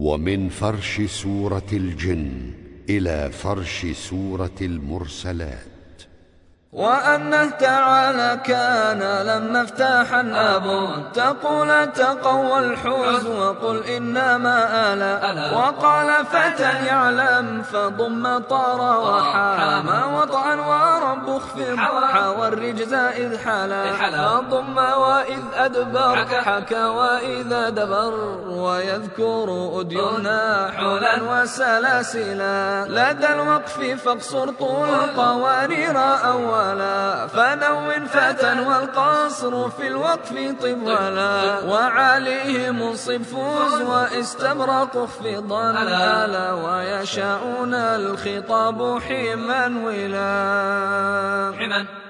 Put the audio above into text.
ومن فرش سورة الجن إلى فرش سورة المرسلات. وأنه تعالى كان لما افتاح الأب تقول تقوى الحوز وقل إنما آلا وقال فتى يعلم فضم طار وحام اخفض حوى الرجز إذ حلا. فضم وإذ أدبر حكى. وإذا دبر. ويذكر أدينا حولا وسلاسلا. لدى الوقف فاقصر طول قوارير أول ولا فنون فتى والقصر في الوقف طب ولا وعليه منصب فوز واستبرق اخفضا لا ويشاءون الخطاب حما ولا حما.